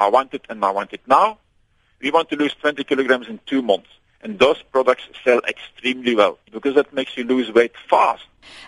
I want it and I want it now. We want to lose 20 kilograms in two months. And those products sell extremely well because that makes you lose weight fast.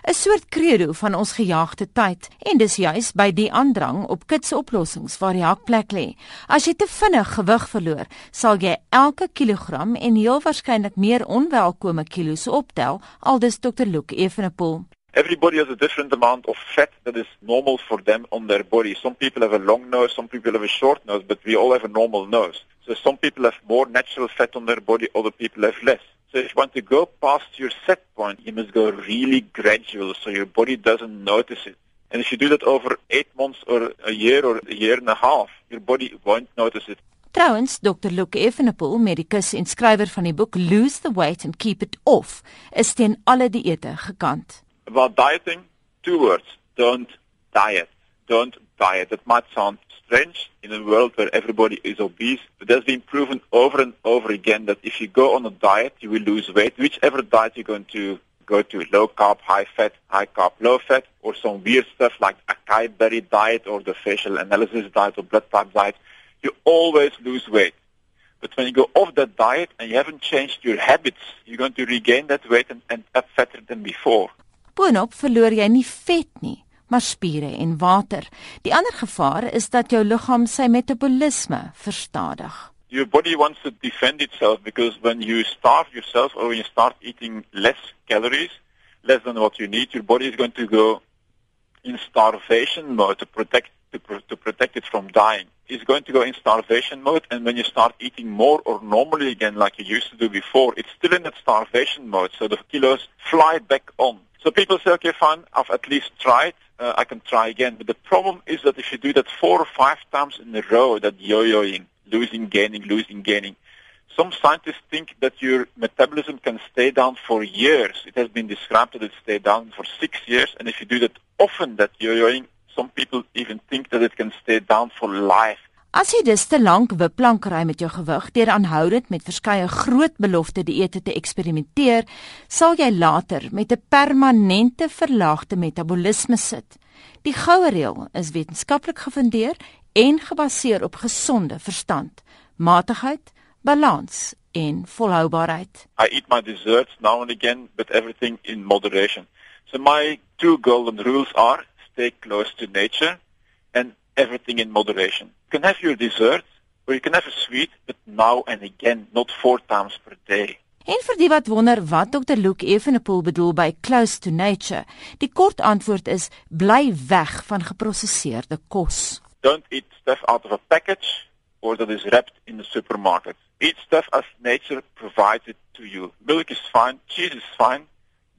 'n Soort credo van ons gejaagde tyd en dis juis by die aandrang op kitse oplossings waar die hakplek lê. As jy te vinnig gewig verloor, sal jy elke kilogram en heel waarskynlik meer onwelkome kilos optel, aldus Dr. Luke Evenepoel. Everybody has a different amount of fat that is normal for them on their body. Some people have a long nose, some people have a short nose, but we all have a normal nose. So some people have more natural fat on their body, other people have less. So if you want to go past your set point, you must go really gradual so your body doesn't notice it. And if you do that over 8 months or a year or a year and a half, your body won't notice it. Trouwens, Dr. Luke Evenepoel, medikus en skrywer van die boek Lose the Weight and Keep It Off, is teen alle dieete gekant. About dieting, two words. Don't diet. Don't diet. That might sound strange in a world where everybody is obese, but it has been proven over and over again that if you go on a diet, you will lose weight. Whichever diet you're going to go to, low carb, high fat, high carb, low fat, or some weird stuff like acai berry diet or the facial analysis diet or blood type diet, you always lose weight. But when you go off that diet and you haven't changed your habits, you're going to regain that weight and end up fatter than before. Boonop verloor jy nie vet nie, maar spiere en water. Die ander gevaar is dat jou liggaam sy metabolisme verstadig. Your body wants to defend itself because when you starve yourself or when you start eating less calories, less than what you need, your body is going to go in starvation mode to protect to, pro to protect it from dying. It's going to go in starvation mode and when you start eating more or normally again like you used to do before, it's still in that starvation mode so the kilos fly back on. So people say, okay, fine, I've at least tried. Uh, I can try again. But the problem is that if you do that four or five times in a row, that yo-yoing, losing, gaining, losing, gaining, some scientists think that your metabolism can stay down for years. It has been described that it stays down for six years. And if you do that often, that yo-yoing, some people even think that it can stay down for life. As jy dus te lank wipplank ry met jou gewig deur aanhoudend met verskeie groot belofte dieete te eksperimenteer, sal jy later met 'n permanente verlaagde metabolisme sit. Die goue reël is wetenskaplik gefundeer en gebaseer op gesonde verstand, matigheid, balans en volhoubaarheid. I eat my desserts now and again, but everything in moderation. So my two golden rules are stay close to nature and everything in moderation. You can have your dessert or you can have a sweet, but now and again, not four times per day. En vir die wat wonder wat Dr. Luke Evenepoel bedoel by close to nature, die kort antwoord is bly weg van geprosesseerde kos. Don't eat stuff out of a package or that is wrapped in the supermarket. Eat stuff as nature provides it to you. Milk is fine, cheese is fine,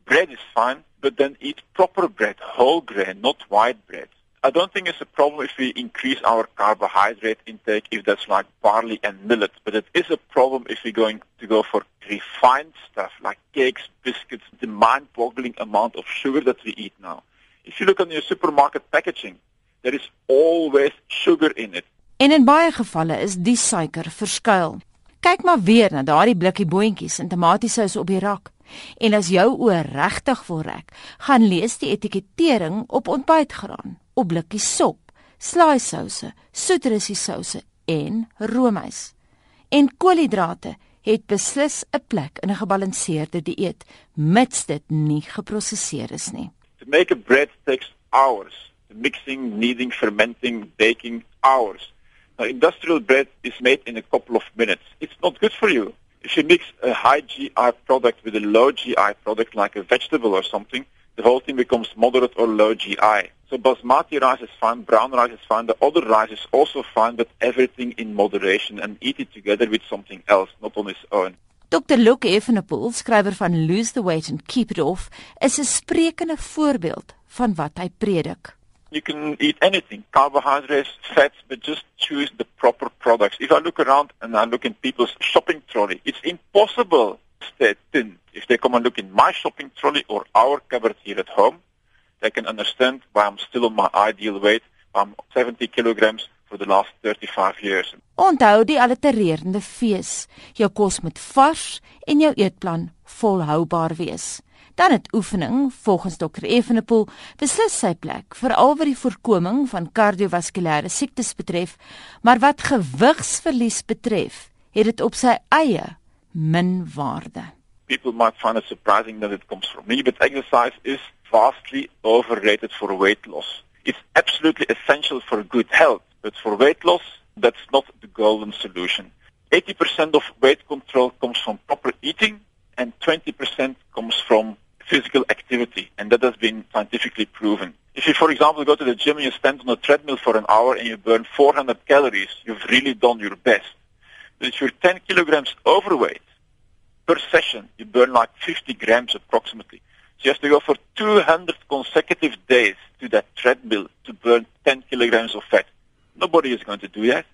bread is fine, but then eat proper bread, whole grain, not white bread. I don't think it's a problem if we increase our carbohydrate intake if that's like barley and millet, but it is a problem if we're going to go for refined stuff like cakes, biscuits, the mind-boggling amount of sugar that we eat now. If you look on your supermarket packaging, there is always sugar in it. En in baie gevalle is die suiker verskuil. Kyk maar weer na daardie blikkie boontjies en tomatiesous op die rak. En as jou oë regtig wil rek, gaan lees die etikettering op ontbytgraan op blikkies sop, slaaisouse, soetrussie souse en roomys. En koolhidrate het beslis 'n plek in 'n gebalanseerde dieet, mits dit nie geprosesseer is nie. To make a bread takes hours. The mixing, kneading, fermenting, baking hours. Now industrial bread is made in a couple of minutes. It's not good for you. If you mix a high GI product with a low GI product like a vegetable or something, the whole thing becomes moderate or low GI. So basmati rice is fine, brown rice is fine, the other rice is also fine, but everything in moderation and eat it together with something else, not on its own. Dr. Luke Evenepoel, skrywer van Lose the Weight and Keep It Off, is 'n sprekende voorbeeld van wat hy predik. You can eat anything, carbohydrates, fats, but just choose the proper products. If I look around and I look in people's shopping trolley, it's impossible to stay thin. If they come and look in my shopping trolley or our cupboard here at home, they can understand why I'm still on my ideal weight. I'm 70 kilograms for the last 35 years. Onthou die allitererende fees. Jou kos moet vars en jou eetplan volhoubaar wees. Dan het oefening, volgens Dr. Evenepoel, beslis sy plek veral vir die voorkoming van kardiovaskulêre siektes betref, maar wat gewigsverlies betref, het dit op sy eie min waarde. People might find it surprising that it comes from me, but exercise is vastly overrated for weight loss. It's absolutely essential for good health, but for weight loss, that's not the golden solution. 80% of weight control comes from proper eating and 20% comes from physical activity, and that has been scientifically proven. If you, for example, go to the gym and you stand on a treadmill for an hour and you burn 400 calories, you've really done your best. But if you're 10 kilograms overweight, per session, you burn like 50 grams approximately. You have to go for 200 consecutive days to that treadmill to burn 10 kilograms of fat. Nobody is going to do that.